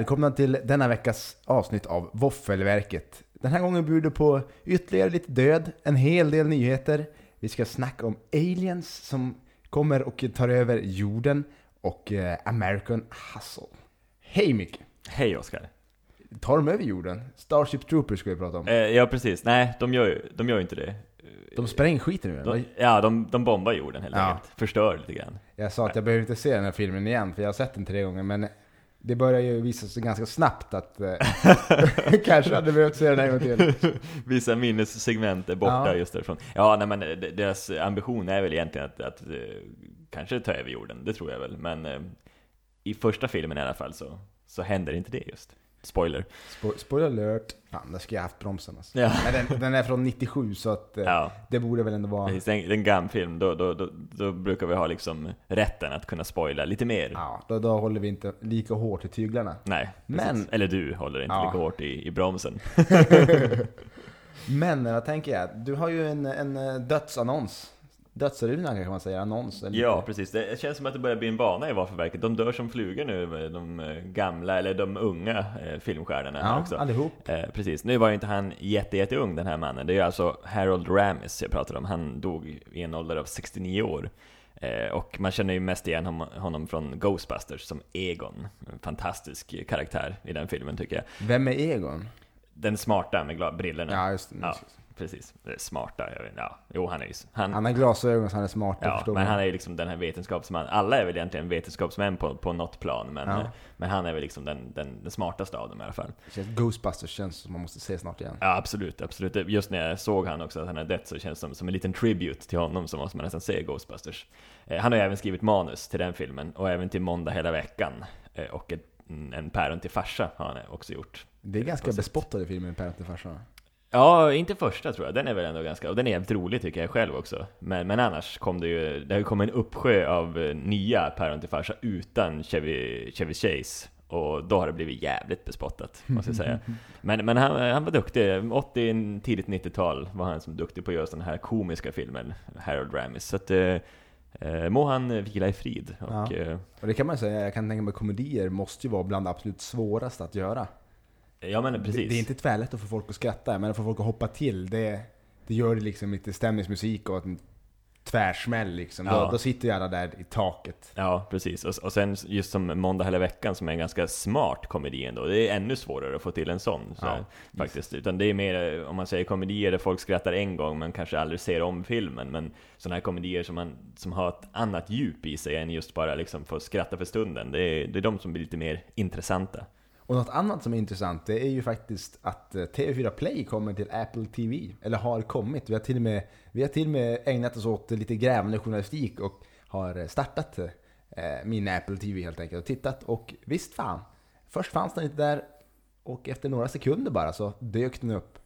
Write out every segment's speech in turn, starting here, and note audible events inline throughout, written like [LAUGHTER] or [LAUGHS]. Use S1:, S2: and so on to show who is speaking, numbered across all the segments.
S1: välkomna till denna veckas avsnitt av Våffelverket. Den här gången bjuder på ytterligare lite död, en hel del nyheter. Vi ska snacka om aliens som kommer och tar över jorden och eh, American Hustle. Hej Micke!
S2: Hej Oskar!
S1: Tar de över jorden? Starship Troopers ska vi prata om.
S2: Eh, ja precis, nej de gör ju de gör inte det.
S1: De spränger skiten nu
S2: De, ja, de, de bombar jorden helt
S1: Ja.
S2: enkelt. Förstör lite grann.
S1: Jag sa att jag behöver inte se den här filmen igen, för jag har sett den tre gånger, men det börjar ju visa sig ganska snabbt att eh, [LAUGHS] kanske hade behövt se den en gång till.
S2: Vissa minnessegment är borta
S1: Ja.
S2: just därifrån. Ja, nej men eh, de- deras ambition är väl egentligen att, att eh, kanske ta över jorden, det tror jag väl. Men eh, i första filmen i alla fall så, så händer inte det just. Spoiler.
S1: Spo- spoiler alert. Fan, där ska jag haft bromsen alltså.
S2: Ja.
S1: Men den, den är från 97, så att eh,
S2: Ja,
S1: det borde väl ändå vara...
S2: precis. En- en gammal film, då, då, då, då brukar vi ha liksom rätten att kunna spoila lite mer.
S1: Ja, då, då håller vi inte lika hårt i tyglarna.
S2: Nej, precis.
S1: Men-
S2: Eller du håller inte
S1: Ja.
S2: lika hårt i, i bromsen. [LAUGHS]
S1: Men vad tänker jag? Du har ju en, en eh, dödsannons. Dödsruna kan man säga, annons. eller
S2: Ja,
S1: lite-
S2: precis. Det känns som att det börjar bli en bana i Vaffelverket. De dör som flugor nu, de eh, gamla, eller de unga eh, filmstjärnorna
S1: Ja,
S2: också.
S1: allihop.
S2: Eh, precis. Nu var ju inte han jätte, jätteung den här mannen. Det är ju alltså Harold Ramis jag pratar om. Han dog i en ålder av 69 år. Eh, och man känner ju mest igen honom från Ghostbusters som Egon. En fantastisk karaktär i den filmen tycker jag.
S1: Vem är Egon?
S2: Den smarta med brillorna.
S1: Ja, just det.
S2: Ja, precis. Eh, Smarta, jag vet, ja. Jo, han är ju... Han,
S1: Han har glasögon så han är smart,
S2: Ja, men han är ju liksom den här vetenskapsmannen. Alla är väl egentligen vetenskapsmän på, på något plan, men,
S1: Ja.
S2: eh, men han är väl liksom den, den, den smartaste av dem i alla fall.
S1: Ghostbusters känns som man måste se snart igen.
S2: Ja, absolut, absolut. Just när jag såg han också, att han har dött, så känns det som, som en liten tribute till honom, så måste man nästan se Ghostbusters. Eh, han har ju även skrivit manus till den filmen, och även till Måndag hela veckan. Eh, och ett, en päron till farsa har han också gjort.
S1: Det är ganska bespottade filmer, Per till farsan.
S2: Ja, inte första tror jag. Den är väl ändå ganska, och den är jävligt rolig tycker jag själv också. Men, men annars kom det ju, det har ju kommit en uppsjö av eh, nya Päron till farsa utan Chevy, Chevy Chase. Och då har det blivit jävligt bespottat, måste jag säga. [LAUGHS] Men, men han, han var duktig. 80, tidigt 90-tal var han som duktig på att göra sådana här komiska filmer, Harold Ramis. Så att, eh, eh, må han vila i frid. Och,
S1: Ja.
S2: eh,
S1: Och det kan man säga, jag kan tänka mig komedier måste ju vara bland det absolut svåraste att göra.
S2: Ja men precis.
S1: Det, det är inte tvärlätt att få folk att skratta, men att få folk att hoppa till, det, det gör det liksom lite stämningsmusik och en tvärsmäll liksom. Då,
S2: Ja.
S1: då sitter ju alla där i taket.
S2: Ja, precis. Och, och sen just som Måndag hela veckan som är en ganska smart komedi ändå. Det är ännu svårare att få till en sån. Så
S1: Ja,
S2: här, faktiskt. Utan det är mer, om man säger komedier där folk skrattar en gång men kanske aldrig ser om filmen. Men sådana här komedier som, man, som har ett annat djup i sig än just bara liksom få skratta för stunden. Det är, det är de som blir lite mer intressanta.
S1: Och något annat som är intressant, det är ju faktiskt att eh, TV4 Play kommer till Apple TV. Eller har kommit. Vi har till och med, vi har till med ägnat oss åt lite grävande journalistik och har eh, startat eh, min Apple TV helt enkelt och tittat. Och visst fan, först fanns den inte där och efter några sekunder bara så dök den upp.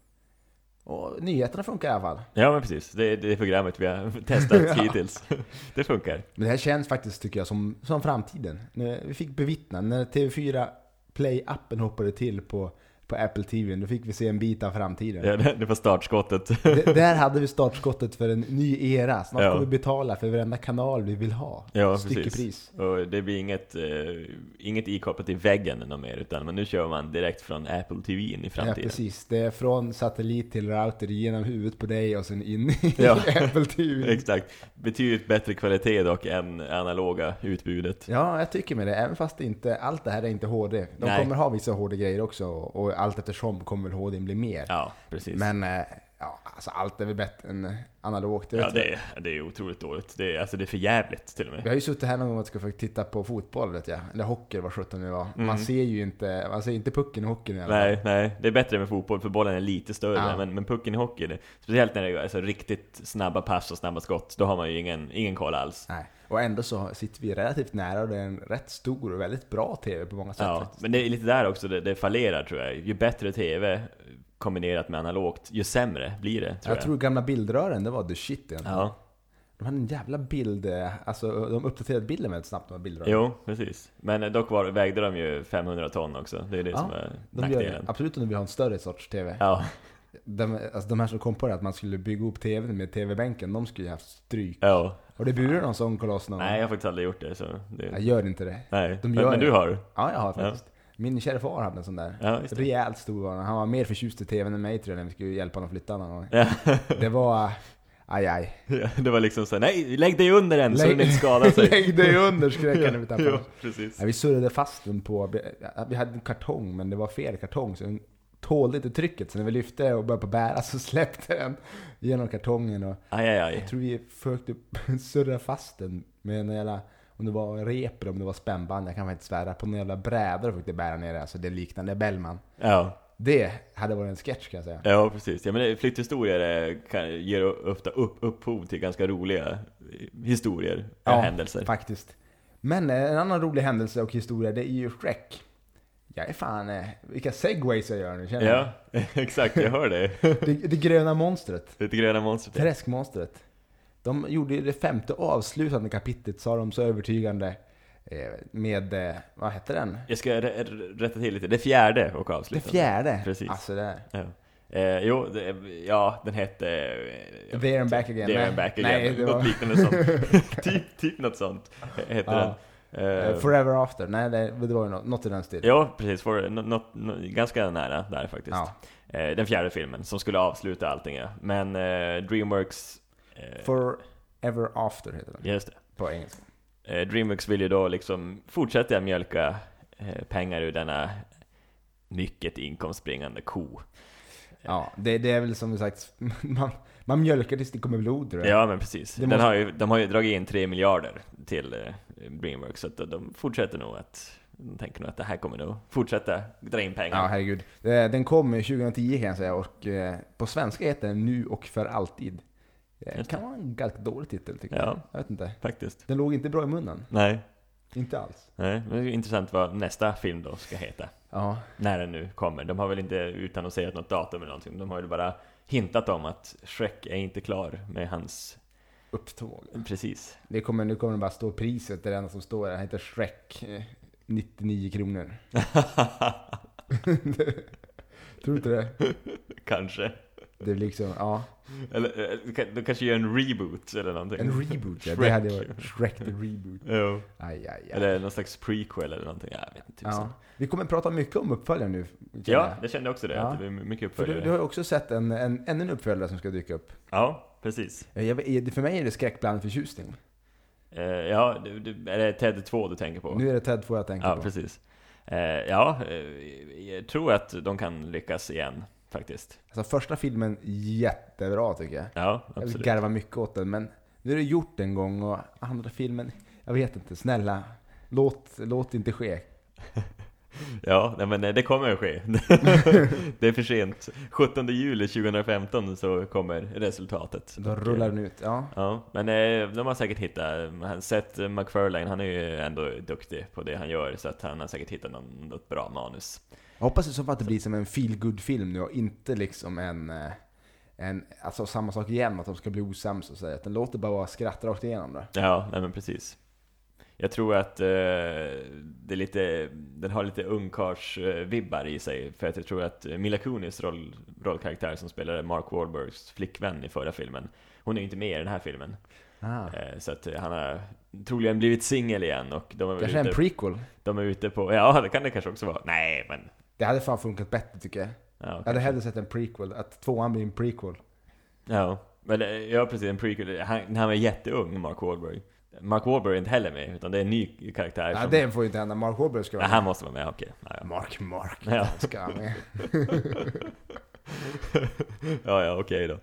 S1: Och nyheterna funkar i alla fall.
S2: Ja men precis, det är det programmet vi har [LAUGHS] testat [LAUGHS] hittills. [LAUGHS] Det funkar.
S1: Men det här känns faktiskt, tycker jag, som, som framtiden. Vi fick bevittna, när TV4 Play-appen hoppade till på, på Apple TV, då fick vi se en bit av framtiden.
S2: Ja, det var startskottet. [LAUGHS]
S1: Det, där hade vi startskottet för en ny era. Snart
S2: Ja.
S1: kommer vi betala för varenda kanal vi vill ha.
S2: Ja,
S1: Styckepris.
S2: Och det blir inget, eh, inget ikopplat i väggen något mer, utan men nu kör man direkt från Apple TV in i
S1: Ja,
S2: framtiden.
S1: precis. Det är från satellit till router genom huvudet på dig och sen in i
S2: Ja. [LAUGHS]
S1: Apple TV. [LAUGHS]
S2: Exakt. Betydligt bättre kvalitet dock än analoga utbudet.
S1: Ja, jag tycker med det. Även fast inte, allt det här är inte HD. De
S2: Nej.
S1: kommer ha vissa HD-grejer också och allt eftersom kommer väl HD bli mer.
S2: Ja, precis.
S1: Men eh, alltså allt är väl bättre än analogt.
S2: ja, det är, det är otroligt dåligt. Det är, alltså det är för jävligt till och
S1: Vi
S2: med.
S1: har ju suttit här någon gång och ska få titta på fotboll vet jag. Eller hockey, vad sjutton det var.
S2: Mm.
S1: Man ser ju inte, man ser inte pucken i hockeyn i alla fall.
S2: Nej, nej, det är bättre med fotboll för bollen är lite större,
S1: Ja.
S2: men, men pucken i hockey, det, speciellt när det är alltså, riktigt snabba pass och snabba skott, då har man ju ingen, ingen koll alls.
S1: Nej. Och ändå så sitter vi relativt nära och det är en rätt stor och väldigt bra TV på många sätt
S2: Ja,
S1: faktiskt.
S2: men det är lite där också det, det fallerar tror jag. Ju bättre TV kombinerat med analogt, ju sämre blir det tror
S1: jag
S2: jag.
S1: tror gamla bildrören, det var the shit egentligen.
S2: Ja,
S1: De hade en jävla bild, eh, alltså de uppdaterade bilden väldigt snabbt, de här bildrören.
S2: jo, precis. Men dock var, vägde de ju 500 ton också, det är det
S1: Ja,
S2: som är
S1: de gör
S2: nackdelen.
S1: Absolut om du vill ha en större sorts TV.
S2: Ja,
S1: De, alltså de här som kom på det, att man skulle bygga upp TVn med TV-bänken, de skulle ju haft stryk.
S2: ja.
S1: Har du burit någon sån koloss någon
S2: Nej, jag har faktiskt aldrig gjort det, så
S1: Jag
S2: det,
S1: gör inte det.
S2: nej.
S1: de
S2: Men,
S1: gör
S2: men du har?
S1: Ja, jag har faktiskt. Min kära far hade en sån där.
S2: Ja.
S1: Rejält stor var den. Han var mer förtjust i TVn än mig tror jag, när vi skulle hjälpa honom att flytta någon gång.
S2: Ja.
S1: Det var... Aj, aj.
S2: Ja, det var liksom så nej, lägg dig under den så den inte skadar sig. [LAUGHS]
S1: Lägg dig under skrek han utanför.
S2: ja, precis.
S1: Ja, vi surrade fast den på... Vi hade en kartong, men det var fel kartong. Så den tålde inte trycket. Så när vi lyfte och började på bära så släppte den genom kartongen. Och
S2: Aj, aj, aj.
S1: jag tror vi försökte [LAUGHS] surra fast den med en jävla... Om det var rep eller om det var spännband, jag kan faktiskt svära. På en jävla bräda och försökte bära ner det. Alltså det liknande Bellman.
S2: Ja.
S1: Det hade varit en sketch kan jag säga.
S2: Ja, precis. Ja, men flytthistorier kan, ger ofta upp, upphov till ganska roliga historier och
S1: Ja,
S2: händelser.
S1: Faktiskt. Men eh, en annan rolig händelse och historia, det är ju Shrek. Jag är fan... eh, Vilka segways jag gör nu, känner
S2: Ja, [LAUGHS] exakt. Jag hör det.
S1: jag. [LAUGHS] Det, det gröna monstret.
S2: Det gröna monstret.
S1: Träskmonstret. De gjorde det femte avslutande kapitlet, sa de så övertygande. eh, Med, eh, vad hette den?
S2: Jag ska rä- rätta till lite. Det fjärde och
S1: Det
S2: avslutande.
S1: fjärde.
S2: Precis.
S1: Alltså det.
S2: Ja. Eh, jo, det, ja, den hette... eh,
S1: There and back again.
S2: There
S1: Nej.
S2: and back again.
S1: Nej, det var-
S2: Något liknande sånt. [LAUGHS] typ, typ något sånt hette
S1: Ja.
S2: den.
S1: Eh, Forever After. Nej, det, det var ju något, något i den stilen.
S2: Ja, precis. For, något, nå- ganska nära där faktiskt.
S1: Ja.
S2: Eh, den fjärde filmen som skulle avsluta allting ja. Men eh, Dreamworks... Eh,
S1: Forever After heter den.
S2: Just det.
S1: På engelska.
S2: Eh, Dreamworks vill ju då liksom fortsätta mjölka eh, pengar ur denna mycket inkomstbringande ko.
S1: Ja, det, det är väl som sagt, [LAUGHS] man, man mjölkar tills det kommer blod tror jag.
S2: Ja, men precis.
S1: Måste-
S2: har ju, de har ju dragit in 3 miljarder till Dreamworks, så de fortsätter nog att... De tänker nog att det här kommer nog fortsätta dra in pengar.
S1: Ja, herregud. Den kom 2010 kan jag säga och på svenska heter den Nu och för alltid. Det
S2: Just
S1: kan vara en ganska dålig titel tycker
S2: Ja.
S1: jag. Jag vet inte.
S2: Faktiskt.
S1: Den låg inte bra i munnen.
S2: Nej.
S1: Inte alls.
S2: Nej, men det är intressant vad nästa film då ska heta.
S1: Ja.
S2: När den nu kommer. De har väl inte utannonserat något datum eller någonting. De har ju bara hintat om att Shrek är inte klar med hans...
S1: Upptåg.
S2: Precis.
S1: Det kommer, nu kommer det bara stå priset, det är det enda som står där. Den heter Shrek. eh, 99 kronor. [LAUGHS] [LAUGHS] Tror du inte det?
S2: Kanske.
S1: Det liksom, ja.
S2: Eller eh, de kanske gör en reboot eller någonting.
S1: En reboot ja. Det
S2: Shrek.
S1: hade varit Shrek the reboot.
S2: Jo.
S1: Aj, aj, aj.
S2: Eller någon slags prequel eller någonting. Jag vet inte.
S1: ja.
S2: tusan.
S1: Vi kommer prata mycket om uppföljaren nu.
S2: Ja,
S1: jag.
S2: jag kände också det.
S1: Ja.
S2: Att det mycket
S1: För du,
S2: uppföljare.
S1: du har också sett en, en, ännu en uppföljare som ska dyka upp.
S2: Ja, precis.
S1: Jag, för mig är det skräckblandad förtjusning.
S2: Eh, ja, är det Ted 2 du tänker på?
S1: Nu är det Ted 2 jag tänker
S2: Ja,
S1: på.
S2: precis. Eh, ja, eh, jag tror att de kan lyckas igen, faktiskt.
S1: Alltså första filmen, jättebra tycker jag.
S2: Ja,
S1: Jag
S2: absolut.
S1: garvar mycket åt den, men nu är det gjort en gång och andra filmen, jag vet inte, snälla. Låt, låt det inte ske.
S2: Ja, nej, men eh, det kommer att ske. [LAUGHS] det är för sent. 17 juli 2015 så kommer resultatet.
S1: Då rullar den ut. Ja.
S2: Ja, men eh, de har säkert hittat, Seth MacFarlane, han är ju ändå duktig på det han gör, så att han har säkert hittat någon, något bra manus.
S1: Jag hoppas i så fall att det blir som en feel good film nu och inte liksom en, eh, en alltså samma sak igen, att de ska bli osams och säga. Att den låter bara vara skratt rakt igenom det.
S2: Ja, nej men precis. Jag tror att eh, det lite, den har lite ungkarls-vibbar i sig, för att jag tror att Mila Kunis roll, rollkaraktär som spelade Mark Wahlbergs flickvän i förra filmen, hon är ju inte med i den här filmen.
S1: Ah.
S2: Eh, så att han har troligen blivit singel igen och de är,
S1: Kanske en
S2: ute,
S1: prequel.
S2: de är ute på, ja det kan det kanske också vara. Nej men,
S1: Det hade fan funkat bättre tycker jag.
S2: ja,
S1: Jag hade hellre sett en prequel, att tvåan blir en prequel.
S2: Ja, men eh, ja precis, en prequel. Han, han var jätteung, Mark Wahlberg. Mark Wahlberg är inte heller med, utan det är en ny karaktär
S1: Ja,
S2: som...
S1: det får ju inte hända. Mark Wahlberg ska
S2: Nej,
S1: vara
S2: han måste vara med, okej. Ja, ja.
S1: Mark, Mark.
S2: Ja.
S1: Ska vara med. [LAUGHS]
S2: ja, ja, okej då.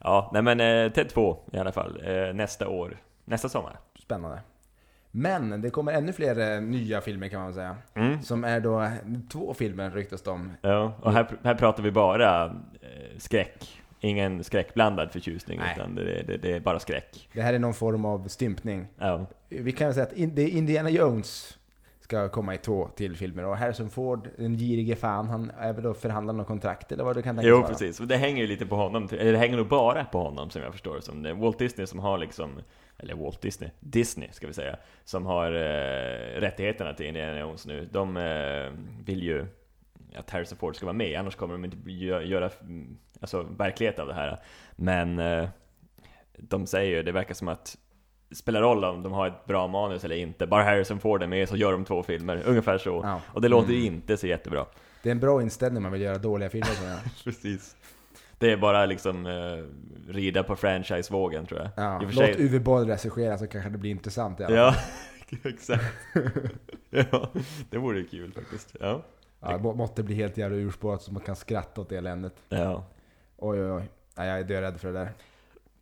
S2: Ja, nej men eh, Ted 2 i alla fall, eh, nästa år. Nästa sommar.
S1: Spännande. Men det kommer ännu fler eh, nya filmer kan man säga.
S2: Mm.
S1: Som är då eh, två filmer ryktas det om.
S2: Ja, och här, här pratar vi bara eh, skräck. Ingen skräckblandad förtjusning,
S1: Nej.
S2: utan det, det, det är bara skräck.
S1: Det här är någon form av stympning.
S2: Ja,
S1: Vi kan säga att det är Indiana Jones ska komma i två till filmer. Och Harrison Ford, den girige fan, han är väl då förhandlar någon kontrakt eller vad det kan tänkas
S2: jo
S1: vara.
S2: precis. Och det hänger ju lite på honom, eller det hänger nog bara på honom som jag förstår som. Det är Walt Disney som har liksom, eller Walt Disney, Disney ska vi säga, som har eh, rättigheterna till Indiana Jones nu. De eh, vill ju att Harrison Ford ska vara med, annars kommer de inte gö- göra mm, alltså, verklighet av det här. Men eh, de säger ju, det verkar som att spelar roll om de har ett bra manus eller inte. Bara Harrison Ford är med så gör de två filmer, ungefär så.
S1: Ja.
S2: Och det låter ju
S1: Mm.
S2: inte så jättebra.
S1: Det är en bra inställning man vill göra dåliga filmer jag. [LAUGHS]
S2: Precis. Det är bara liksom eh, rida på franchise-vågen tror jag.
S1: Ja. Låt
S2: sig-
S1: Uwe Boll regissera så kanske det blir intressant i alla
S2: Ja,
S1: fall. [LAUGHS]
S2: exakt. [LAUGHS] ja, det vore kul faktiskt. Ja.
S1: Ja, må- måtte bli helt jävla urspårat så man kan skratta åt det eländet.
S2: ja.
S1: Oj oj oj. Nej, jag är dörädd för det där.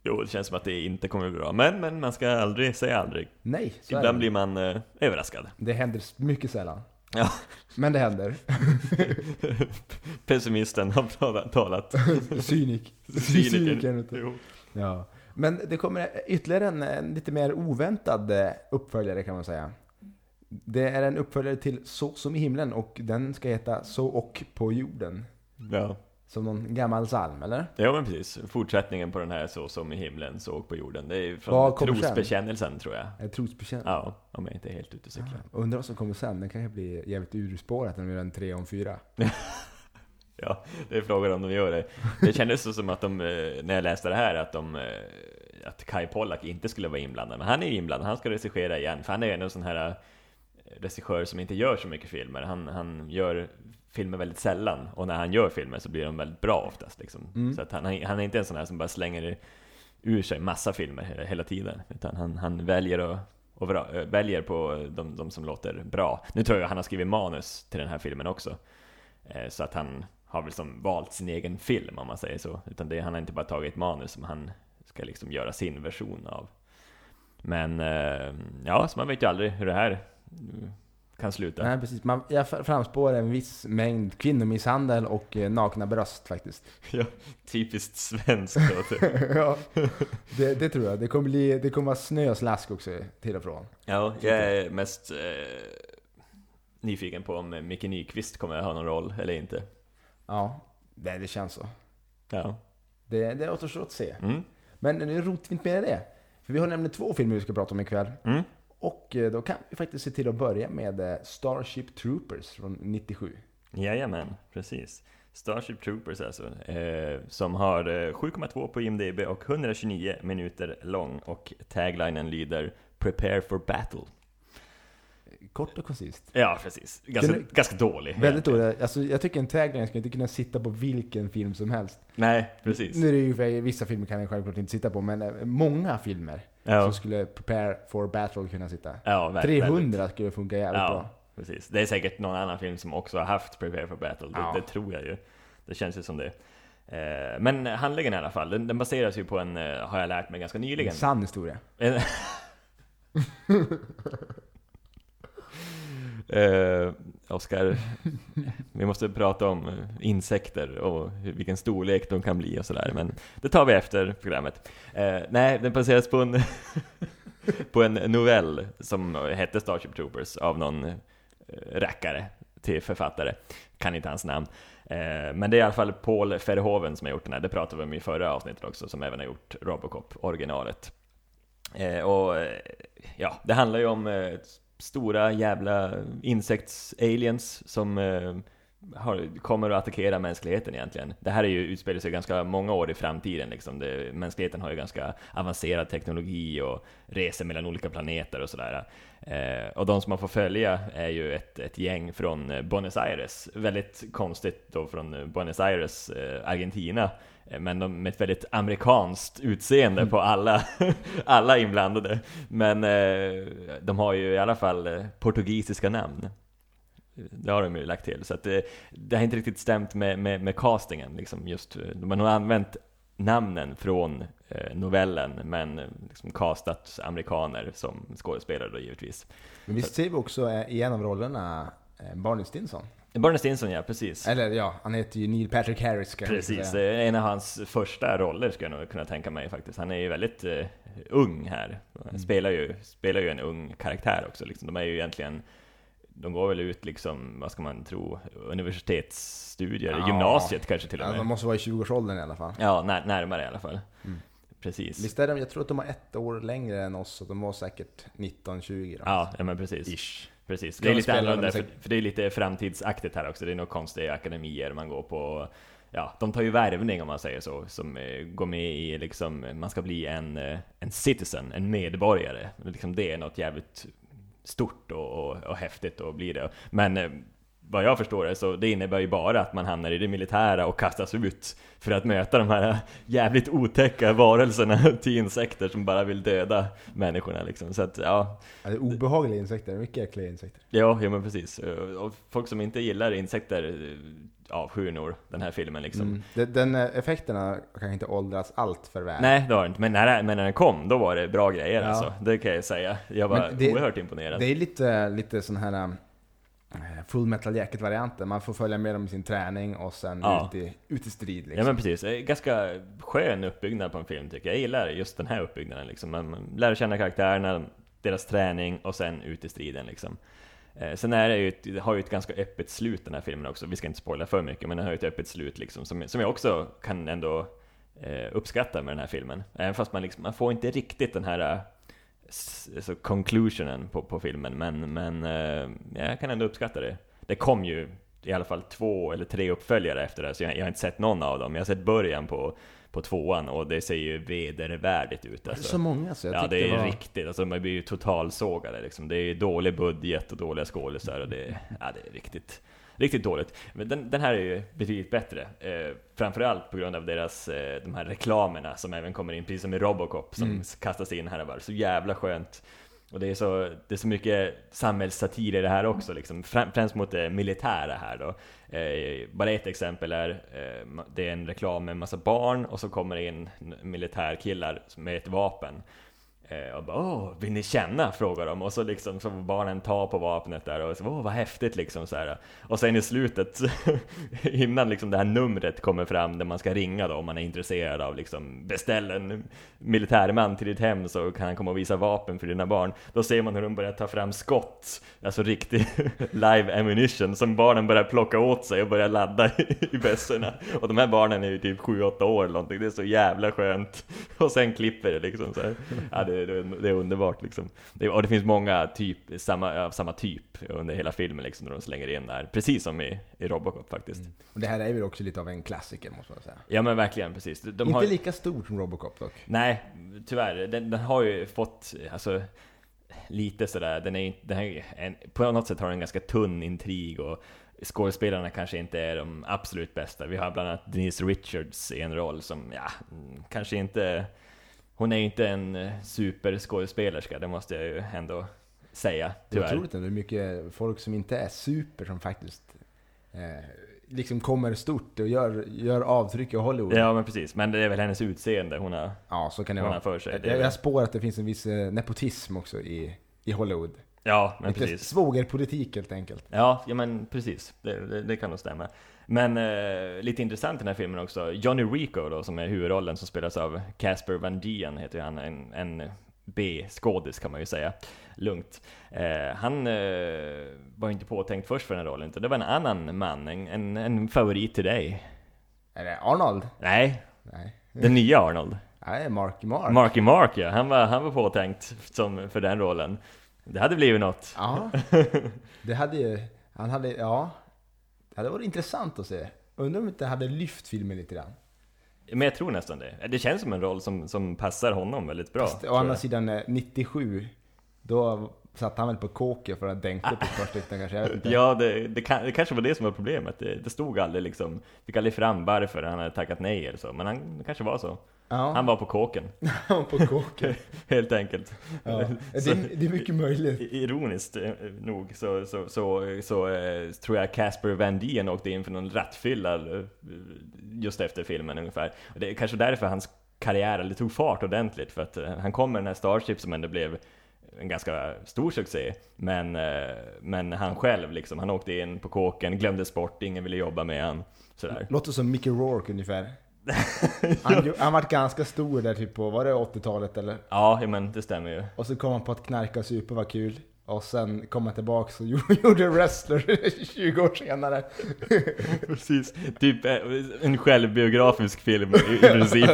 S2: Jo, det känns som att det inte kommer bli bra. Men, men man ska aldrig säga aldrig.
S1: Nej, så är
S2: Ibland blir man eh, överraskad.
S1: Det händer mycket sällan.
S2: Ja.
S1: Men det händer. [LAUGHS]
S2: Pessimisten har talat-.
S1: Cynik.
S2: Cynikern.
S1: Cynikern.
S2: Jo.
S1: Ja. Men det kommer ytterligare en, en lite mer oväntad eh, uppföljare kan man säga. Det är en uppföljare till Så som i himlen och den ska heta Så och på jorden.
S2: Ja.
S1: Som någon gammal psalm, eller?
S2: ja, men precis. Fortsättningen på den här Så som i himlen, såg på jorden. Det är ju
S1: Vad
S2: från
S1: kommer sen?
S2: trosbekännelsen tror jag.
S1: Ett trosbekännelse.
S2: Ja, om jag inte är helt ute och cyklar.
S1: Undrar vad som kommer sen. Den kanske blir jävligt urspårat när vi gör en 3 om 4. [LAUGHS]
S2: Ja, det är frågan om de gör det. Det kändes så som att de, eh, när jag läste det här, att de eh, att Kai Pollak inte skulle vara inblandad. Men han är ju inblandad, han ska regissera igen. För han är ju en sån här regissör som inte gör så mycket filmer. Han, han gör filmer väldigt sällan, och när han gör filmer så blir de väldigt bra oftast. Liksom.
S1: Mm.
S2: Så att han, han är inte en sån här som bara slänger ur sig massa filmer hela, tiden. Utan han, han väljer att och bra, väljer på de, de som låter bra. Nu tror jag han har skrivit manus till den här filmen också. Eh, Så att han har väl som valt sin egen film om man säger så. Utan det, han har inte bara tagit manus som han ska liksom göra sin version av. Men eh, ja, så man vet ju aldrig hur det här kan sluta.
S1: Nej, precis. Man, jag framspår en viss mängd kvinnomisshandel och eh, nakna bröst faktiskt. [LAUGHS]
S2: Ja, typiskt svenskt typ. [LAUGHS]
S1: ja, det, det tror jag. Det kommer, bli, det kommer vara snö och slask också till och från.
S2: Ja, jag är mest eh, nyfiken på om Micke Nyqvist kommer att ha någon roll eller inte.
S1: Ja, det, det känns så.
S2: Ja.
S1: Det, det återstår att se.
S2: Mm.
S1: Men nu rotar vi inte mer i det. För vi har nämligen två filmer vi ska prata om ikväll.
S2: Mm.
S1: Och eh, då kan vi faktiskt se till att börja med eh, Starship Troopers från 97.
S2: Jajamän, precis. Starship Troopers alltså, eh, som har eh, 7,2 på IMDB och 129 minuter lång och taglinen lyder “Prepare for battle”.
S1: Kort och koncist.
S2: Ja, precis. Ganska,
S1: Kunde-
S2: ganska dålig.
S1: Väldigt dåliga. Alltså, jag tycker en tagline ska inte kunna sitta på vilken film som helst.
S2: Nej, precis.
S1: Nu är det ju vissa filmer kan den självklart inte sitta på, men eh, många filmer
S2: Ja,
S1: så skulle Prepare for Battle kunna sitta.
S2: ja vä-
S1: 300 skulle funka jävligt
S2: Ja,
S1: bra.
S2: precis. Det är säkert någon annan film som också har haft Prepare for battle, det,
S1: Ja.
S2: det tror jag ju. Det känns ju som det. Eh, men handlingen i alla fall, den, den baseras ju på en, eh, har jag lärt mig ganska nyligen.
S1: En sann historia. [LAUGHS] [LAUGHS]
S2: Eh, Oskar, [LAUGHS] vi måste prata om eh, insekter och vilken storlek de kan bli och sådär, men det tar vi efter programmet. Eh, nej, den baseras på en, [LAUGHS] på en novell som hette Starship Troopers av någon eh, rackare till författare, kan inte hans namn. Eh, men det är i alla fall Paul Verhoeven som har gjort den här, det pratade vi om i förra avsnittet också, som även har gjort Robocop, originalet. Eh, och eh, ja, det handlar ju om eh, stora jävla insekts-aliens som eh, har, kommer att attackera mänskligheten egentligen. Det här är ju, utspelar sig ganska många år i framtiden liksom. Det, mänskligheten har ju ganska avancerad teknologi och reser mellan olika planeter och sådär. Eh, och de som man får följa är ju ett, ett gäng från eh, Buenos Aires. Väldigt konstigt då från eh, Buenos Aires, eh, Argentina. Eh, men de, med ett väldigt amerikanskt utseende på alla, [LAUGHS] alla inblandade. Men eh, de har ju i alla fall portugisiska namn. Det har de ju lagt till. Så att det, det har inte riktigt stämt med, med, med castingen. Liksom just, eh, de har använt namnen från eh, novellen, men eh, liksom castat amerikaner som skådespelare då givetvis.
S1: Men visst ser vi också i en av rollerna Barney Stinson?
S2: Barney Stinson, ja precis.
S1: Eller ja, han heter ju Neil Patrick Harris
S2: Precis,
S1: säga.
S2: det är en av hans första roller skulle jag nog kunna tänka mig faktiskt. Han är ju väldigt eh, ung här. Han
S1: Mm.
S2: spelar, ju, spelar ju en ung karaktär också. Liksom. De är ju egentligen, de går väl ut liksom, vad ska man tro, universitetsstudier,
S1: Ja.
S2: gymnasiet kanske till och
S1: Ja,
S2: med.
S1: de måste vara i 20-årsåldern i alla fall.
S2: Ja, när, närmare i alla fall.
S1: Mm.
S2: Precis.
S1: Visst är de, jag tror att de har ett år längre än oss, så de var säkert 19-20 då.
S2: Ja, ja, men precis.
S1: Ish.
S2: Precis, det är lite annorlunda, för, för det är lite framtidsaktigt här också. Det är nog konstiga akademier man går på. Ja, de tar ju värvning om man säger så, som eh, går med i liksom, man ska bli en, eh, en citizen, en medborgare. Liksom det är något jävligt stort och, och, och häftigt och blir det. Men eh, vad jag förstår det, så det innebär ju bara att man hamnar i det militära och kastas ut för att möta de här jävligt otäcka varelserna [LAUGHS] till insekter som bara vill döda människorna liksom. Så att, ja.
S1: ja är obehagliga insekter, mycket äckliga insekter.
S2: Ja, ja men precis. Och folk som inte gillar insekter avskyr nog den här filmen liksom.
S1: Mm. Den, effekterna kan inte åldras allt för väl.
S2: Nej, det har inte. Men när, men när den kom, då var det bra grejer ja. alltså. Det kan jag säga. Jag var det, oerhört imponerad.
S1: Det är lite, lite sån här Eh, full metal jacket-varianten. Man får följa med dem i sin träning och sen ja. ut, i, ut i strid. Liksom.
S2: Ja men precis, ganska skön uppbyggnad på en film tycker jag. Jag gillar just den här uppbyggnaden liksom. Man lär känna karaktärerna, deras träning och sen ut i striden liksom. Eh, sen är det ju ett, har ju ett ganska öppet slut den här filmen också, vi ska inte spoila för mycket, men den har ju ett öppet slut liksom, som, som jag också kan ändå eh, uppskatta med den här filmen. Även fast man, liksom, man får inte riktigt den här alltså conclusionen på, på filmen, men, men eh, jag kan ändå uppskatta det. Det kom ju i alla fall två eller tre uppföljare efter det, så jag, jag har inte sett någon av dem. Jag har sett början på, på tvåan och det ser ju vedervärdigt ut.
S1: Alltså. Så många så jag
S2: Ja, det är
S1: var...
S2: riktigt. Alltså, man blir ju totalsågade liksom. Det är dålig budget och dåliga skådisar och det, ja, det är riktigt riktigt dåligt. Men den, den här är ju betydligt bättre. Eh, framförallt på grund av deras, eh, de här reklamerna som även kommer in, precis som i Robocop, som mm. kastas in här och var. Så jävla skönt. Och det är så, det är så mycket samhällssatir i det här också, liksom. främst mot det militära här då. Eh, bara ett exempel är, eh, det är en reklam med en massa barn och så kommer det in militärkillar med ett vapen. Eh, och bara åh, vill ni känna? frågar de och så liksom så barnen tar på vapnet där och så åh vad häftigt liksom så här. Och sen i slutet [LAUGHS] innan liksom det här numret kommer fram där man ska ringa då om man är intresserad av liksom beställ en militärman till ditt hem så kan han komma och visa vapen för dina barn. Då ser man hur de börjar ta fram skott, alltså riktig [LAUGHS] live ammunition som barnen börjar plocka åt sig och börjar ladda i bössorna. Och de här barnen är ju typ 7-8 år eller någonting, det är så jävla skönt. Och sen klipper det liksom så här. Ja, det det, det, är underbart liksom. Det, och det finns många typ, samma, samma typ under hela filmen liksom, när de slänger in där. Precis som i, i Robocop faktiskt. Mm.
S1: Och det här är väl också lite av en klassiker måste man säga.
S2: Ja men verkligen, precis.
S1: De Inte har... lika stort som Robocop dock.
S2: Nej, tyvärr. Den, den har ju fått, alltså lite sådär, den är, den är en, på något sätt har den en ganska tunn intrig och skådespelarna kanske inte är de absolut bästa. Vi har bland annat Denise Richards i en roll som, ja, kanske inte hon är inte en eh, superskådespelerska, det måste jag ju ändå säga, tyvärr.
S1: Jag tror inte det är mycket folk som inte är super som faktiskt eh, liksom kommer stort och gör, gör avtryck i Hollywood.
S2: Ja men precis, men det är väl hennes utseende hon har,
S1: ja, så kan det
S2: hon
S1: vara.
S2: för sig.
S1: Jag, jag spår att det finns en viss eh, nepotism också i, i Hollywood.
S2: Ja, men Lite precis.
S1: Svågerpolitik helt enkelt.
S2: Ja, ja men precis. Det, det, det kan nog stämma. Men eh, lite intressant i den här filmen också, Johnny Rico då, som är huvudrollen, som spelas av Casper Van Dien, heter han, en, en B-skådis kan man ju säga, lugnt. Eh, han eh, var inte påtänkt först för den här rollen, det var en annan man, en, en, en favorit till dig.
S1: Är det Arnold?
S2: Nej, Nej. den nya Arnold.
S1: Nej, Marky Mark.
S2: Marky Mark ja, han var, han var påtänkt som, för den rollen. Det hade blivit något.
S1: Ja, [LAUGHS] det hade ju, han hade, ja. Det hade varit intressant att se. Undrar om inte hade lyft filmen lite grann.
S2: Men jag tror nästan det. Det känns som en roll som, som passar honom väldigt bra. Fast,
S1: å andra sidan, 97, eh, då satt han väl på kåken för att dänkte på stycken kanske, jag vet inte.
S2: Ja, det, det, kan, det, kanske var det som var problemet. Det, det stod aldrig liksom, fick aldrig fram varför han hade tackat nej eller så. Men han, det kanske var så. Ja. Han var på kåken. [LAUGHS]
S1: Han på kåken. [LAUGHS]
S2: Helt enkelt.
S1: Ja. [LAUGHS] Det, är, det är mycket möjligt.
S2: Ironiskt eh, nog så, så, så, så eh, tror jag Casper Van Dien åkte in för någon rattfylla eh, just efter filmen ungefär. Det är kanske därför hans karriär eller tog fart ordentligt, för att han kom med den här Starship som ändå blev en ganska stor succé. Men, men han själv liksom, han åkte in på kåken, glömdes bort, ingen ville jobba med han. Sådär.
S1: Låter som Mickey Rourke ungefär. [LAUGHS] han, han var ganska stor där typ på, var det 80-talet eller?
S2: Ja, men det stämmer ju.
S1: Och så kom han på att knarka och supa var kul. Och sen kom han tillbaks [LAUGHS] och gjorde Wrestler [LAUGHS] 20 år senare. [LAUGHS]
S2: Precis, typ eh, en självbiografisk film i, princip.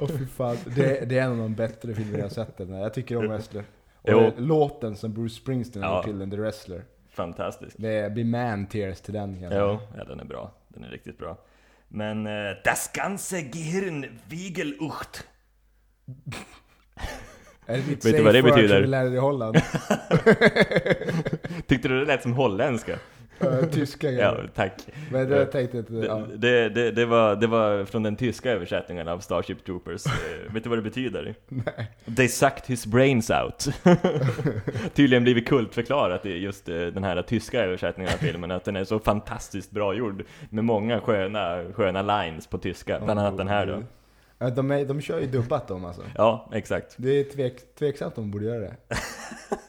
S1: Oh, fy fan, det, det, är en av de bättre filmer jag sett den Jag tycker om Wrestler. Och låten som Bruce Springsteen har ja. till den, The Wrestler.
S2: Fantastisk.
S1: Det blir man tears till den.
S2: Jo, ja den är bra. Den är riktigt bra. Men äh, das ganze Gehirn Wiegelucht.
S1: Är
S2: Vet du vad det betyder?
S1: du lärde dig i Holland? [LAUGHS]
S2: Tyckte du det lät som holländska?
S1: Tyska
S2: Ja, tack.
S1: Men det tänkte inte... Ja.
S2: Det, det, det, var, det var från den tyska översättningen av Starship Troopers. Eh, vet du vad det betyder?
S1: Nej.
S2: They sucked his brains out. [LAUGHS] Tydligen blivit kultförklarat i just eh, den här tyska översättningen av filmen, att den är så fantastiskt bra gjord. Med många sköna, sköna lines på tyska, bland annat den här då.
S1: Ja, de, är, de kör ju dubbat de alltså.
S2: Ja, exakt.
S1: Det är tvek, tveksamt om de borde göra det.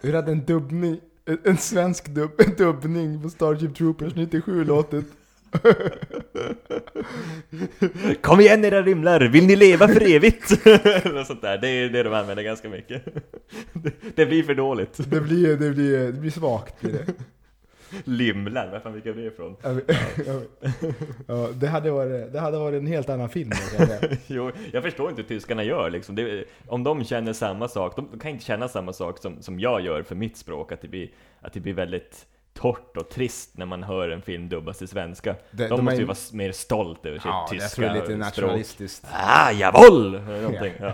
S1: Hur hade en dubbning, en, en svensk dubb, en dubbning på Starship Troopers 97 låtit?
S2: Kom igen era rimlar, vill ni leva för evigt? Eller sånt där, det är det de använder ganska mycket. Det, det blir för dåligt.
S1: Det blir, det blir, det blir svagt blir det.
S2: Limlar, var fan fick jag det ifrån?
S1: Ja, [LAUGHS] ja, ja, det, hade varit, det hade varit en helt annan film. [LAUGHS]
S2: Jo, jag förstår inte hur tyskarna gör liksom. det, Om de känner samma sak, de kan inte känna samma sak som, som jag gör för mitt språk, att det, blir, att det blir väldigt torrt och trist när man hör en film dubbas till svenska. De,
S1: de
S2: måste
S1: är-
S2: ju vara mer stolt över sitt
S1: Ja,
S2: tyska
S1: jag tror det är lite
S2: språk.
S1: nationalistiskt.
S2: Ah, jawohl! Någonting, ja.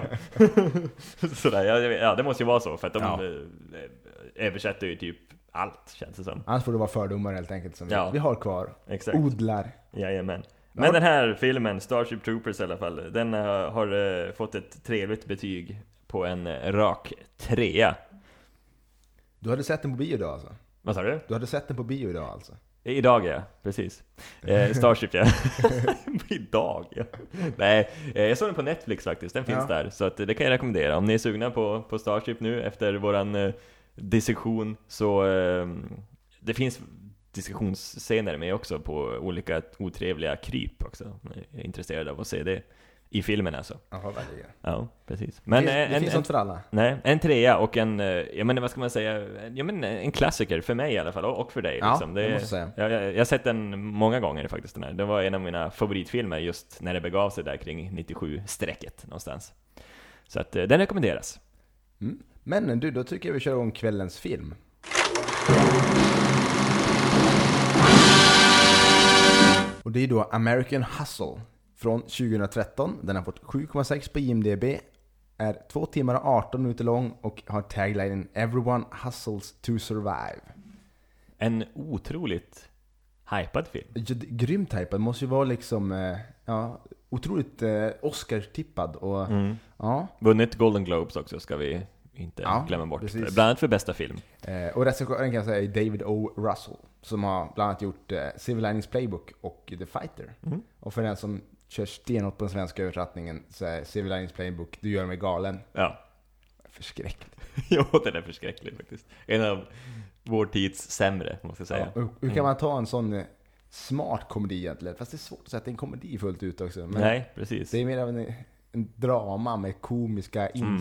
S2: [LAUGHS] Ja, ja, det måste ju vara så, för att de
S1: Ja.
S2: eh, översätter ju typ allt, känns det som.
S1: Annars får det vara fördomar helt enkelt som
S2: Ja.
S1: vi har kvar.
S2: Exakt.
S1: Odlar.
S2: Jajamän.
S1: Ja.
S2: Men den här filmen, Starship Troopers i alla fall, den har, har eh, fått ett trevligt betyg på en eh, rak trea.
S1: Du hade sett den på bio idag alltså?
S2: Vad sa du?
S1: Du hade sett den på bio idag alltså?
S2: Idag ja, precis. Eh, [LAUGHS] Starship ja. [LAUGHS] Idag ja. Nej, eh, jag såg den på Netflix faktiskt, den finns
S1: Ja.
S2: där. Så att, eh, det kan jag rekommendera. Om ni är sugna på, på Starship nu efter våran eh, dissektion så eh, det finns diskussionsscener med också på olika otrevliga kryp också. Ni är intresserade av att se det i filmen alltså.
S1: Jaha, verkligen.
S2: Ja, precis.
S1: Men, det
S2: eh,
S1: det
S2: en,
S1: finns
S2: en,
S1: något för alla.
S2: nej, en trea och en, eh, jag menar vad ska man säga, ja men en klassiker för mig i alla fall, och för dig
S1: Ja,
S2: liksom.
S1: det
S2: är-
S1: måste jag säga.
S2: jag, jag, jag har sett den många gånger faktiskt den här. Det var en av mina favoritfilmer just när det begav sig där kring 97-strecket någonstans. Så att eh, den rekommenderas.
S1: Mm. Men du, då tycker jag vi kör igång kvällens film. Och det är då American Hustle från 2013. Den har fått 7,6 på IMDB, är 2 timmar och 18 minuter lång och har taglinen “Everyone hustles to survive”.
S2: En otroligt hypad film.
S1: Ja, Grymt hypad, måste ju vara liksom, eh, ja, otroligt eh, Oscar-tippad och
S2: Mm.
S1: ja.
S2: Vunnit Golden Globes också, ska vi inte
S1: Ja,
S2: glömma bort.
S1: precis.
S2: Bland annat för bästa film.
S1: Eh, och regissören kan jag säga är David O. Russell, som har bland annat gjort eh, Civil Linings Playbook och The Fighter.
S2: Mm.
S1: Och för den som kör stenhårt på den svenska översättningen så är Civil Linings Playbook Du gör mig galen.
S2: Ja.
S1: Förskräckligt. [LAUGHS]
S2: jo, den är förskräcklig faktiskt. En av vår tids sämre, måste jag säga.
S1: Ja, hur kan man ta en sån eh, smart komedi egentligen? Fast det är svårt att säga att det är en komedi fullt ut också. Men
S2: Nej, precis.
S1: det är mer av en, en drama med komiska
S2: Mm.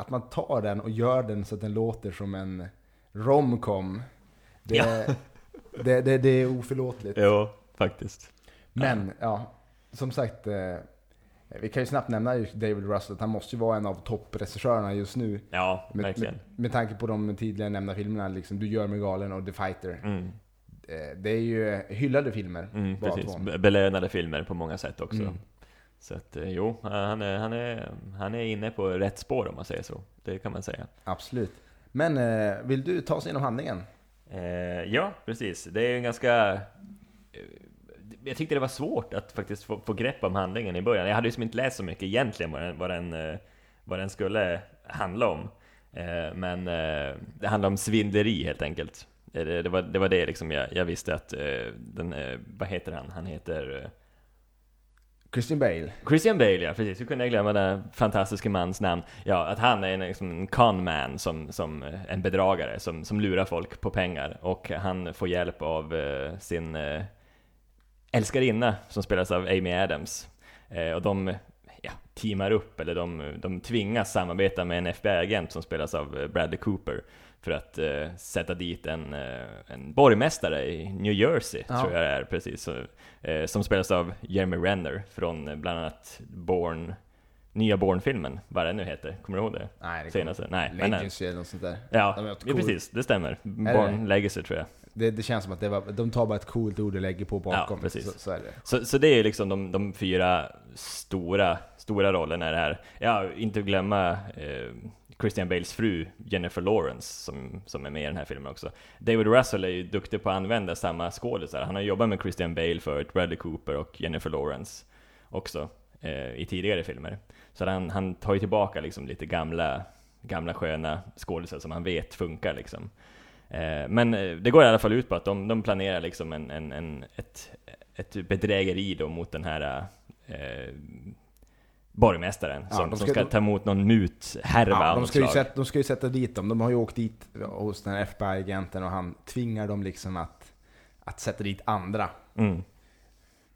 S1: Att man tar den och gör den så att den låter som en romcom. Det,
S2: Ja. [LAUGHS]
S1: det, det, det är oförlåtligt.
S2: Jo, faktiskt.
S1: Men, ja, som sagt. Eh, vi kan ju snabbt nämna David Russell, att han måste ju vara en av toppregissörerna just nu.
S2: Ja,
S1: Med,
S2: verkligen.
S1: med, med tanke på de tidigare nämnda filmerna, liksom Du gör mig galen och The Fighter.
S2: Mm.
S1: Eh, det är ju hyllade filmer,
S2: Mm, precis. Belönade filmer på många sätt också.
S1: Mm.
S2: Så att eh, jo, han är, han, är, han är inne på rätt spår om man säger så. Det kan man säga.
S1: Absolut. Men eh, vill du ta oss igenom handlingen?
S2: Eh, ja, precis. Det är en ganska... eh, Jag tyckte det var svårt att faktiskt få, få grepp om handlingen i början. Jag hade ju som inte läst så mycket egentligen vad den, vad den, eh, vad den skulle handla om. Eh, Men eh, det handlar om svindleri helt enkelt. Eh, Det, det, var, det var det liksom jag, jag visste att eh, den, eh, vad heter han? Han heter...
S1: Christian Bale.
S2: Christian Bale, ja precis. Hur kunde jag glömma den fantastiske mans namn? Ja, att han är en, liksom, en con man, som, som eh, en bedragare, som, som lurar folk på pengar. Och han får hjälp av eh, sin eh, älskarinna, som spelas av Amy Adams. Eh, och de ja, teamar upp, eller de, de tvingas samarbeta med en FBI-agent som spelas av eh, Bradley Cooper. För att eh, sätta dit en, eh, en borgmästare i New Jersey,
S1: Ja.
S2: tror jag det är, precis. Så, eh, som spelas av Jeremy Renner från eh, bland annat Born, nya Bourne-filmen, vad den nu heter. Kommer du ihåg det?
S1: Nej, det
S2: Senaste? Nej,
S1: Legacy eller något sånt där.
S2: ja,
S1: De
S2: ja, precis, det stämmer.
S1: det
S2: Born Legacy tror jag.
S1: Det, det känns som att det var, de tar bara ett coolt ord och lägger på bakom.
S2: Ja, precis.
S1: Så, så är det.
S2: Så, så det är liksom de, de fyra stora, stora rollerna i det här. Ja, inte glömma eh, Christian Bales fru Jennifer Lawrence som, som är med i den här filmen också. David Russell är ju duktig på att använda samma skådisar. Han har jobbat med Christian Bale förut, Bradley Cooper och Jennifer Lawrence också eh, i tidigare filmer. Så han, han tar ju tillbaka liksom lite gamla, gamla sköna skådisar som han vet funkar liksom. Eh, men eh, det går i alla fall ut på att de, de planerar liksom en, en, en, ett, ett bedrägeri då mot den här eh, borgmästaren
S1: Ja,
S2: som,
S1: de
S2: som
S1: ska-
S2: ska ta emot någon muthärva
S1: Ja, de, ska ju sätta, de ska ju sätta dit dem. De har ju åkt dit hos den här FBI-agenten och han tvingar dem liksom att, att sätta dit andra.
S2: Mm.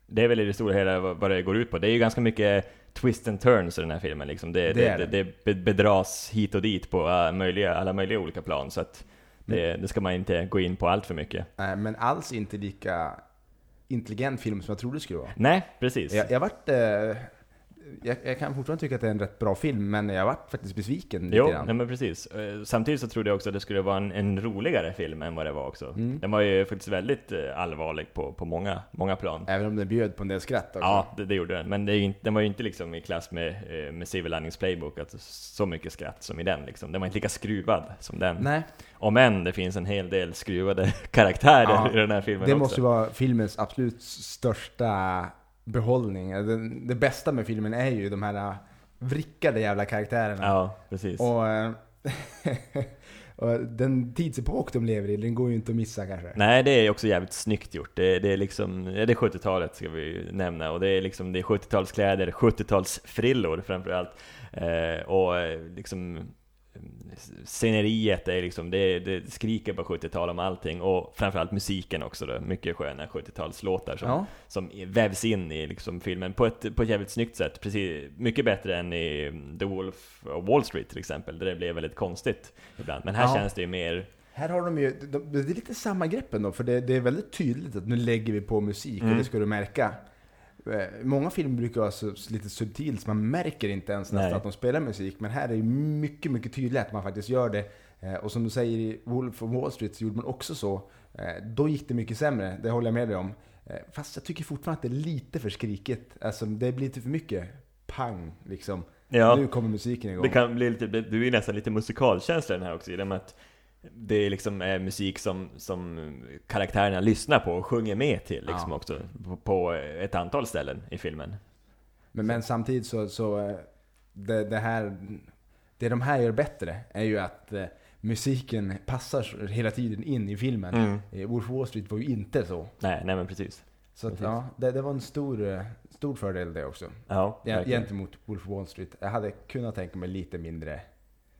S2: Det är väl i det stora hela vad det går ut på. Det är ju ganska mycket twist and turns i den här filmen. Liksom. Det,
S1: Det
S2: det, det,
S1: det.
S2: det be- bedras hit och dit på alla möjliga, alla möjliga olika plan. Så att det,
S1: Mm.
S2: det ska man inte gå in på allt för mycket.
S1: Eh, Men alls inte lika intelligent film som jag trodde det skulle vara.
S2: Nej, precis.
S1: Jag, jag vart... Eh, jag, jag kan fortfarande tycka att det är en rätt bra film, men jag vart faktiskt besviken lite
S2: Jo,
S1: grann.
S2: nej men precis. Eh, Samtidigt så trodde jag också att det skulle vara en, en roligare film än vad det var också.
S1: Mm.
S2: Den var ju faktiskt väldigt eh, allvarlig på, på många, många plan.
S1: Även om den bjöd på en del skratt också.
S2: Ja, det, det gjorde den. Men inte, den var ju inte liksom i klass med, eh, med Civil Linings Playbook, att så mycket skratt som i den liksom. Den var inte lika skruvad som den.
S1: Nej,
S2: Om än det finns en hel del skruvade [LAUGHS] karaktärer
S1: Ja,
S2: i den här filmen
S1: det
S2: också.
S1: måste vara filmens absolut största behållning. Det, det bästa med filmen är ju de här äh, vrickade jävla karaktärerna.
S2: Ja, precis.
S1: Och, eh, [LAUGHS] och den tidsepok de lever i, den går ju inte att missa kanske.
S2: Nej, det är också jävligt snyggt gjort. Det, det är liksom, det är 70-talet ska vi nämna, och det är liksom, det är 70-talskläder, 70-talsfrillor framförallt. Eh, och eh, liksom sceneriet är liksom, det, det skriker på 70-tal om allting, och framförallt musiken också då, mycket sköna 70-talslåtar som,
S1: Ja.
S2: som vävs in i liksom filmen på ett, på ett jävligt snyggt sätt. Precis, mycket bättre än i The Wolf of Wall Street till exempel, där det blev väldigt konstigt ibland. Men här
S1: Ja.
S2: känns det ju mer
S1: Här har de ju, de, det är lite samma grepp ändå, för det, det är väldigt tydligt att nu lägger vi på musik, och
S2: Mm.
S1: det ska du märka. Eh, Många filmer brukar vara så, lite subtilt, så man märker inte ens nästan
S2: Nej.
S1: att de spelar musik, men här är det mycket, mycket tydligt att man faktiskt gör det. Eh, Och som du säger i Wolf of Wall Street så gjorde man också så. Eh, Då gick det mycket sämre, det håller jag med dig om. Fast jag tycker fortfarande att det är lite för skrikigt. Alltså det blir lite för mycket pang liksom.
S2: Ja.
S1: Nu kommer musiken igång.
S2: Det kan bli lite, det är nästan lite musikalkänsla den här också, i och med att det är liksom är musik som, som karaktärerna lyssnar på och sjunger med till liksom
S1: Ja.
S2: också, på, på ett antal ställen i filmen.
S1: Men, men samtidigt så, så eh, det, det här, det de här gör bättre är ju att eh, musiken passar hela tiden in i filmen.
S2: Mm.
S1: Eh, Wolf of Wall Street var ju inte så.
S2: Nej, nej men precis.
S1: Så att,
S2: Precis.
S1: ja, det, det var en stor, eh, stor fördel det också.
S2: Ja, verkligen.
S1: gentemot Wolf of Wall Street. Jag hade kunnat tänka mig lite mindre,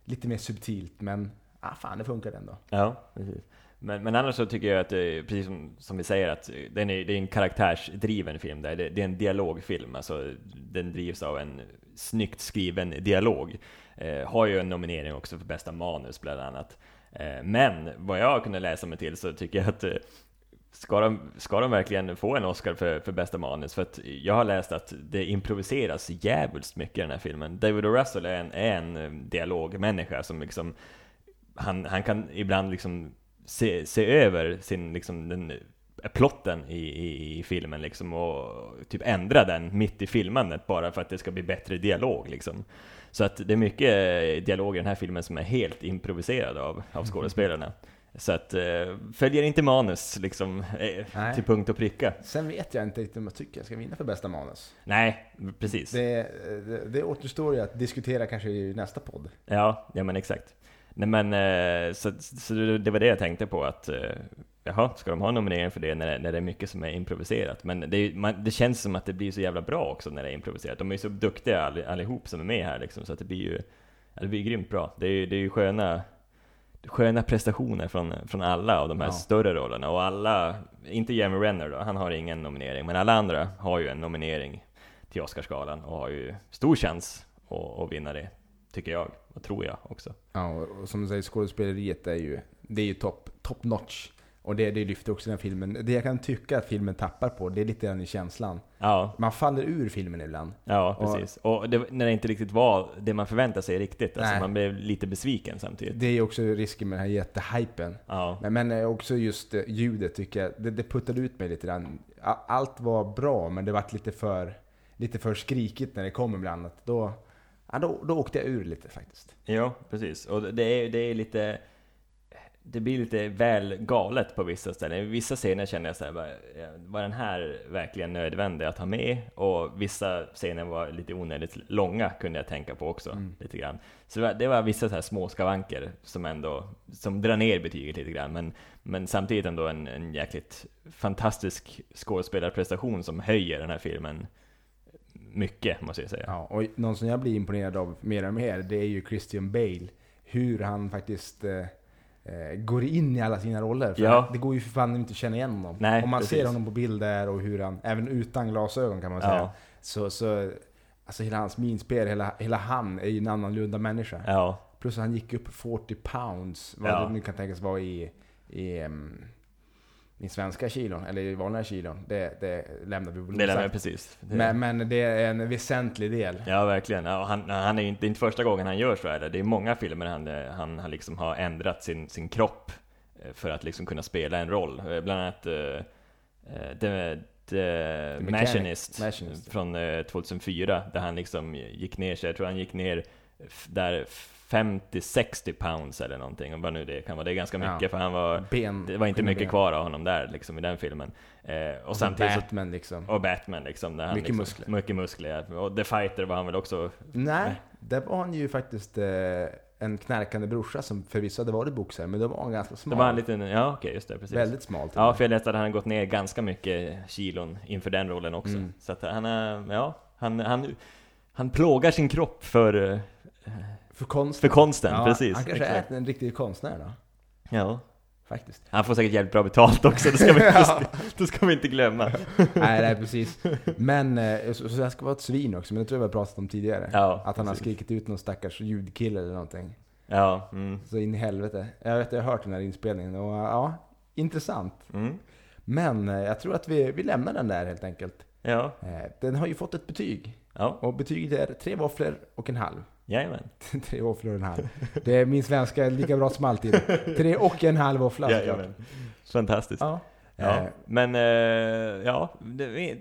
S1: lite mer subtilt, men ah, fan det funkar ändå.
S2: Ja, precis. Men, men annars så tycker jag att, det precis som, som vi säger, att den är, det är en karaktärsdriven film där. Det, det är en dialogfilm, alltså den drivs av en snyggt skriven dialog. Eh, har ju en nominering också för bästa manus bland annat. Eh, men vad jag har kunnat läsa mig till så tycker jag att eh, Ska de, ska de verkligen få en Oscar för, för bästa manus? För att jag har läst att det improviseras jävligt mycket i den här filmen. David O. Russell är en, är en eh, dialogmänniska som liksom han, han kan ibland liksom se, se över sin, liksom, den, plotten i, i, i filmen liksom och typ ändra den mitt i filmandet bara för att det ska bli bättre dialog liksom. Så att det är mycket dialog i den här filmen som är helt improviserad av, av skådespelarna. Så att, eh, följer inte manus liksom eh,
S1: Nej.
S2: till punkt och pricka.
S1: Sen vet jag inte riktigt om jag tycker jag ska vinna för bästa manus.
S2: Nej, precis.
S1: Det, det, det återstår ju att diskutera kanske i nästa podd.
S2: Ja, ja men exakt. Nej men, eh, så, så det var det jag tänkte på att, eh, jaha, ska de ha nominering för det när, det- när det är mycket som är improviserat? Men det, är man, det känns som att det blir så jävla bra också när det är improviserat. De är ju så duktiga all, allihop som är med här liksom, så att det blir ju, det blir grymt bra. Det är ju det är ju sköna, sköna prestationer från, från alla av de här
S1: Ja.
S2: större rollerna. Och alla, inte Jeremy Renner då, han har ingen nominering, men alla andra har ju en nominering till Oscarsgalan och har ju stor chans att, att vinna det, tycker jag, tror jag också.
S1: Ja, och och som du säger, skådespeleriet är ju, det är ju top, top notch. Och det, det lyfter också den filmen. Det jag kan tycka att filmen tappar på, det är lite grann i känslan.
S2: Ja,
S1: Man faller ur filmen ibland.
S2: ja
S1: Och-
S2: precis. Och det, när det inte riktigt var det man förväntade sig riktigt. Alltså
S1: Nej.
S2: man blev lite besviken samtidigt.
S1: Det är också risken med den här jättehypen.
S2: Ja,
S1: Men, men eh, också just eh, ljudet tycker jag, det, det puttade ut mig lite grann. Allt var bra, men det vart lite för, lite för skrikigt när det kom ibland. Att Då, ja, då, då åkte jag ur lite faktiskt.
S2: ja precis. Och det är, det är lite... Det blir lite väl galet på vissa ställen. I vissa scener känner jag så här, bara, var den här verkligen nödvändig att ha med? Och vissa scener var lite onödigt långa, kunde jag tänka på också,
S1: Mm.
S2: lite grann. Så det var, det var vissa så här små skavanker som ändå, som drar ner betyget lite grann, men, men samtidigt ändå en, en jäkligt fantastisk skådespelarprestation som höjer den här filmen mycket, måste jag säga.
S1: Ja, och någon som jag blir imponerad av mer och mer, det är ju Christian Bale. Hur han faktiskt eh, eh, går in i alla sina roller. För
S2: Ja.
S1: Det går ju för fan inte att känna igen honom.
S2: Nej,
S1: Om man
S2: precis.
S1: ser honom på bilder och hur han, även utan glasögon kan man säga,
S2: Ja,
S1: så, så alltså hela hans minspel, hela, hela han är ju en annorlunda människa.
S2: ja,
S1: Plus att han gick upp 40 pounds, vad
S2: Ja.
S1: det nu kan tänkas vara i, i, em, i svenska kilon, eller i vanliga kilon. Det, det lämnar vi väl
S2: det lämnar precis. Det-
S1: men, men det är en väsentlig del.
S2: Ja, verkligen. Ja, och han, han är inte, det är inte första gången han gör så här. Det är många filmer han, han, han liksom har ändrat sin, sin kropp eh, för att liksom kunna spela en roll. Eh, Bland annat uh, uh, The, The. Machinist,
S1: Machinist.
S2: från eh, 2004, där han liksom gick ner sig, jag tror han gick ner där 50-60 pounds eller någonting, och vad nu det kan vara. Det är ganska
S1: Ja.
S2: mycket, för han var,
S1: Ben,
S2: det var inte mycket
S1: ben.
S2: kvar av honom där liksom i den filmen. Eh, och,
S1: Och
S2: samtidigt så
S1: Batman liksom.
S2: och Batman liksom. Där han
S1: Mycket
S2: liksom,
S1: muskler.
S2: Mycket muskler, ja. Och The Fighter var han väl också
S1: Nej, där var han ju faktiskt eh, en knarkande brorsa som förvisso hade varit boxare, men då var han ganska
S2: Det
S1: smal.
S2: var en liten, ja okej just det, precis.
S1: Väldigt smal
S2: Ja, för jag läste att han gått ner ganska mycket kilon inför den rollen också.
S1: Mm.
S2: Så att han ja, han, han, han plågar sin kropp för, eh.
S1: För konsten.
S2: för konsten,
S1: ja,
S2: precis.
S1: Han kanske
S2: Exakt.
S1: är en riktig konstnär då,
S2: Ja.
S1: faktiskt.
S2: Han får säkert jävligt bra betalt också, det ska vi [LAUGHS] inte,
S1: Ja. [LAUGHS]
S2: det ska vi inte glömma.
S1: nej, nej, precis. Men, eh, så, så jag ska vara ett svin också, men det tror jag vi har pratat om tidigare.
S2: Ja,
S1: Att han har
S2: precis.
S1: skrikit ut någon stackars ljudkille eller någonting.
S2: Ja, mm,
S1: Så in i helvete. Jag vet, jag har hört den här inspelningen och ja, intressant.
S2: mm,
S1: Men eh, jag tror att vi, vi lämnar den där helt enkelt.
S2: ja,
S1: Eh, Den har ju fått ett betyg.
S2: ja,
S1: Och betyget är tre våfflor och en halv.
S2: Jajamän. [LAUGHS]
S1: tre våfflor och en halv. Det är min svenska lika bra som alltid. Tre och en halv våffla.
S2: Jajamän. Fantastiskt.
S1: Ja.
S2: Ja,
S1: Eh,
S2: men eh, ja, det,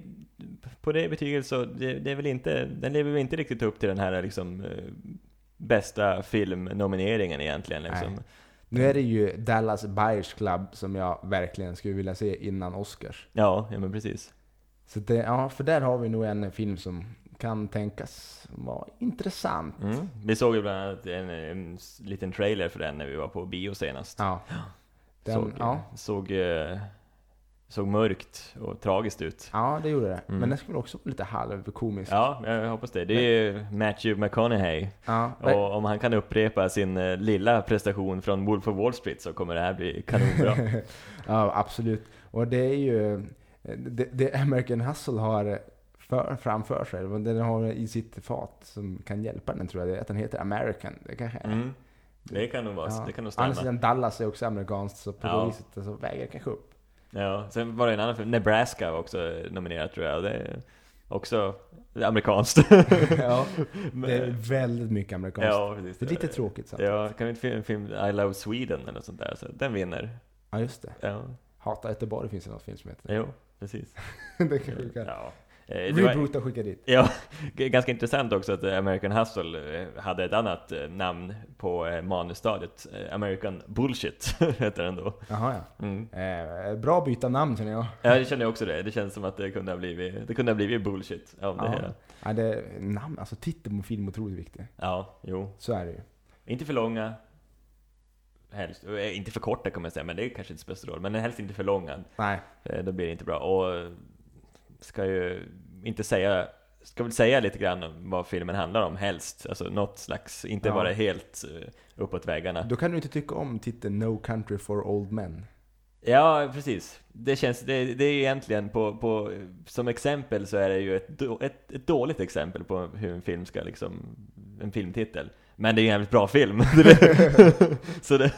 S2: på det betyget så, det, det är väl inte, den lever väl inte riktigt upp till den här liksom eh, bästa filmnomineringen egentligen liksom.
S1: Nej. Nu är det ju Dallas Buyers Club som jag verkligen skulle vilja se innan Oscars.
S2: Ja, ja men precis.
S1: Så det, ja, för där har vi nog en film som kan tänkas vara intressant.
S2: Mm. Vi såg ju bland annat en, en liten trailer för den när vi var på bio senast.
S1: Ja. Den,
S2: såg,
S1: ja.
S2: såg, eh, såg mörkt och tragiskt ut.
S1: ja, det gjorde det.
S2: Mm.
S1: Men den skulle också vara lite halvkomisk.
S2: Ja, jag hoppas det. Det är ju Matthew McConaughey.
S1: Ja.
S2: Och om han kan upprepa sin eh, lilla prestation från Wolf of Wall Street så kommer det här bli kanonbra. [LAUGHS]
S1: ja, absolut. Och det är ju det, det American Hustle har för, framför sig, den har i sitt fat som kan hjälpa den tror jag, att den heter American. Det kanske är.
S2: Mm. Det kan nog vara,
S1: Ja.
S2: det kan nog
S1: Å andra
S2: stämma.
S1: sidan Dallas är också amerikanskt, så på
S2: Ja.
S1: det viset så väger det kanske upp.
S2: Ja, sen var det en annan film, Nebraska var också nominerat tror jag, det är också amerikanskt. [LAUGHS]
S1: ja, det är väldigt mycket amerikanskt.
S2: ja, precis.
S1: Det är lite tråkigt samtidigt.
S2: Ja, kan vi inte filma en film, I Love Sweden eller något sånt där, så den vinner.
S1: Ja, just det.
S2: Ja,
S1: Hata Göteborg finns det någon film som heter.
S2: jo, precis. [LAUGHS]
S1: det kanske vi kan.
S2: Ja. Eh,
S1: Reboota och skicka dit.
S2: Ja, [LAUGHS] ganska intressant också att eh, American Hustle eh, hade ett annat namn på manusstadiet. American Bullshit [LAUGHS] heter den då.
S1: Jaha ja.
S2: Mm.
S1: Eh, bra byta namn känner jag.
S2: Ja, det känner jag också det. Det känns som att det kunde ha blivit, det kunde ha blivit bullshit av det
S1: Ja.
S2: hela.
S1: Ja, det, namn, alltså titeln på film är otroligt viktig.
S2: Ja, jo.
S1: Så är det ju.
S2: Inte för långa. Helst, inte för korta kan man säga, men det kanske inte så roll. Men helst inte för långa.
S1: Nej.
S2: Då blir det inte bra. Och ska ju inte säga, ska väl säga lite grann om vad filmen handlar om helst. Alltså något slags, inte
S1: Ja.
S2: vara helt eh, uppåt väggarna.
S1: Då kan du inte tycka om titeln No Country for Old Men.
S2: Ja, precis. Det känns, det, det är egentligen på, på, som exempel så är det ju ett, ett, ett dåligt exempel på hur en film ska liksom, en filmtitel. Men det är en jävligt bra film. [LAUGHS] så det,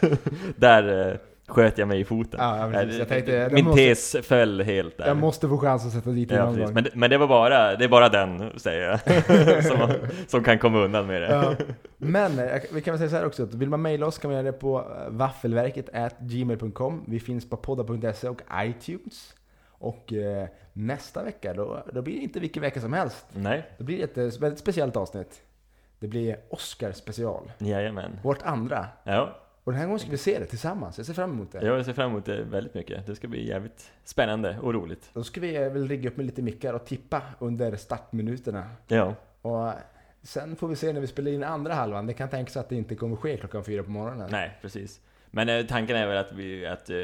S2: där, eh, sköt jag mig i foten.
S1: Ja, precis. Jag tänkte, jag
S2: Min
S1: måste-
S2: tes föll helt där.
S1: Jag måste få chans att sätta dit
S2: Ja,
S1: någon gång.
S2: Men, det- men det var bara, det är bara den, säger jag, [LAUGHS] som, som kan komma undan med det.
S1: Ja. Men eh, vi kan väl säga så här också, att vill man mejla oss kan man göra det på eh, vaffelverket gmail.com. Vi finns på podda.se och iTunes. Och eh, nästa vecka, då, då blir det inte vilken vecka som helst.
S2: Nej,
S1: Det blir ett eh, väldigt speciellt avsnitt. Det blir Oscar special.
S2: jajamän.
S1: Vårt andra.
S2: Ja,
S1: Och den här gången ska vi se det tillsammans. Jag ser fram emot det.
S2: jag ser fram emot det väldigt mycket. Det ska bli jävligt spännande och roligt.
S1: Då ska vi eh, väl rigga upp med lite mickar och tippa under startminuterna.
S2: Ja,
S1: Och sen får vi se när vi spelar in andra halvan. Det kan tänkas att det inte kommer ske klockan fyra på morgonen.
S2: nej, precis. Men eh, tanken är väl att, vi, att eh,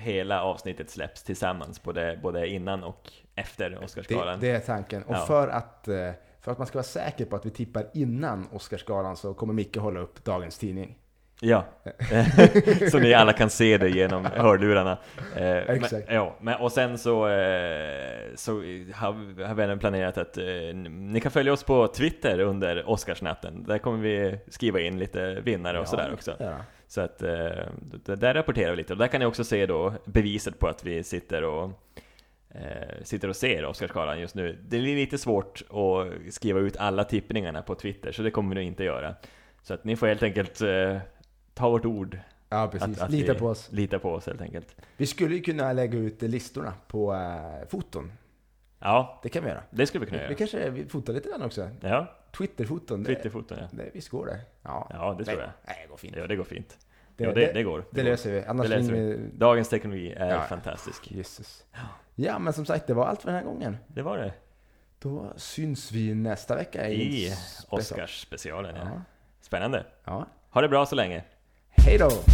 S2: hela avsnittet släpps tillsammans, både, både innan och efter
S1: Det,
S2: Oscarsgalan.
S1: det är tanken. Och
S2: Ja.
S1: för, att, eh, för att man ska vara säker på att vi tippar innan Oscarsgalan så kommer Micke hålla upp dagens tidning.
S2: Ja, [LAUGHS] så ni alla kan se det genom hörlurarna. Eh,
S1: Exakt.
S2: Men, ja, men, och sen så, eh, så har, har vi även planerat att eh, ni kan följa oss på Twitter under Oscarsnatten. Där kommer vi skriva in lite vinnare och sådär också.
S1: Ja.
S2: Så att där rapporterar vi lite. Och där kan ni också se då beviset på att vi sitter och sitter och ser Oscarsgalan just nu. Det är lite svårt att skriva ut alla tippningarna på Twitter, så det kommer vi nog inte göra. Så att ni får helt enkelt ta vårt ord
S1: ja, precis.
S2: Att- att
S1: Lita
S2: vi-
S1: på oss.
S2: Lita på oss helt enkelt.
S1: Vi skulle ju kunna lägga ut listorna på äh, foton.
S2: Ja,
S1: Det kan vi göra.
S2: det skulle vi kunna
S1: Vi
S2: göra.
S1: kanske vi fotar lite grann också.
S2: Ja,
S1: Twitterfoton.
S2: Twitterfoton ja.
S1: Det, visst går det? Ja,
S2: Ja, det tror
S1: Nej,
S2: jag.
S1: Nej, det går fint.
S2: Ja, det går fint.
S1: Det-
S2: ja, det,
S1: det-
S2: det går.
S1: Det
S2: går.
S1: löser vi. Annars
S2: Det löser
S1: vi...
S2: Dagens teknologi är
S1: Ja.
S2: fantastisk.
S1: Jesus. Ja, men som sagt, det var allt för den här gången.
S2: Det var det.
S1: Då syns vi nästa vecka
S2: I
S1: special.
S2: Oscars-specialen ja.
S1: Ja.
S2: Spännande.
S1: ja.
S2: Ha det bra så länge.
S1: Hato.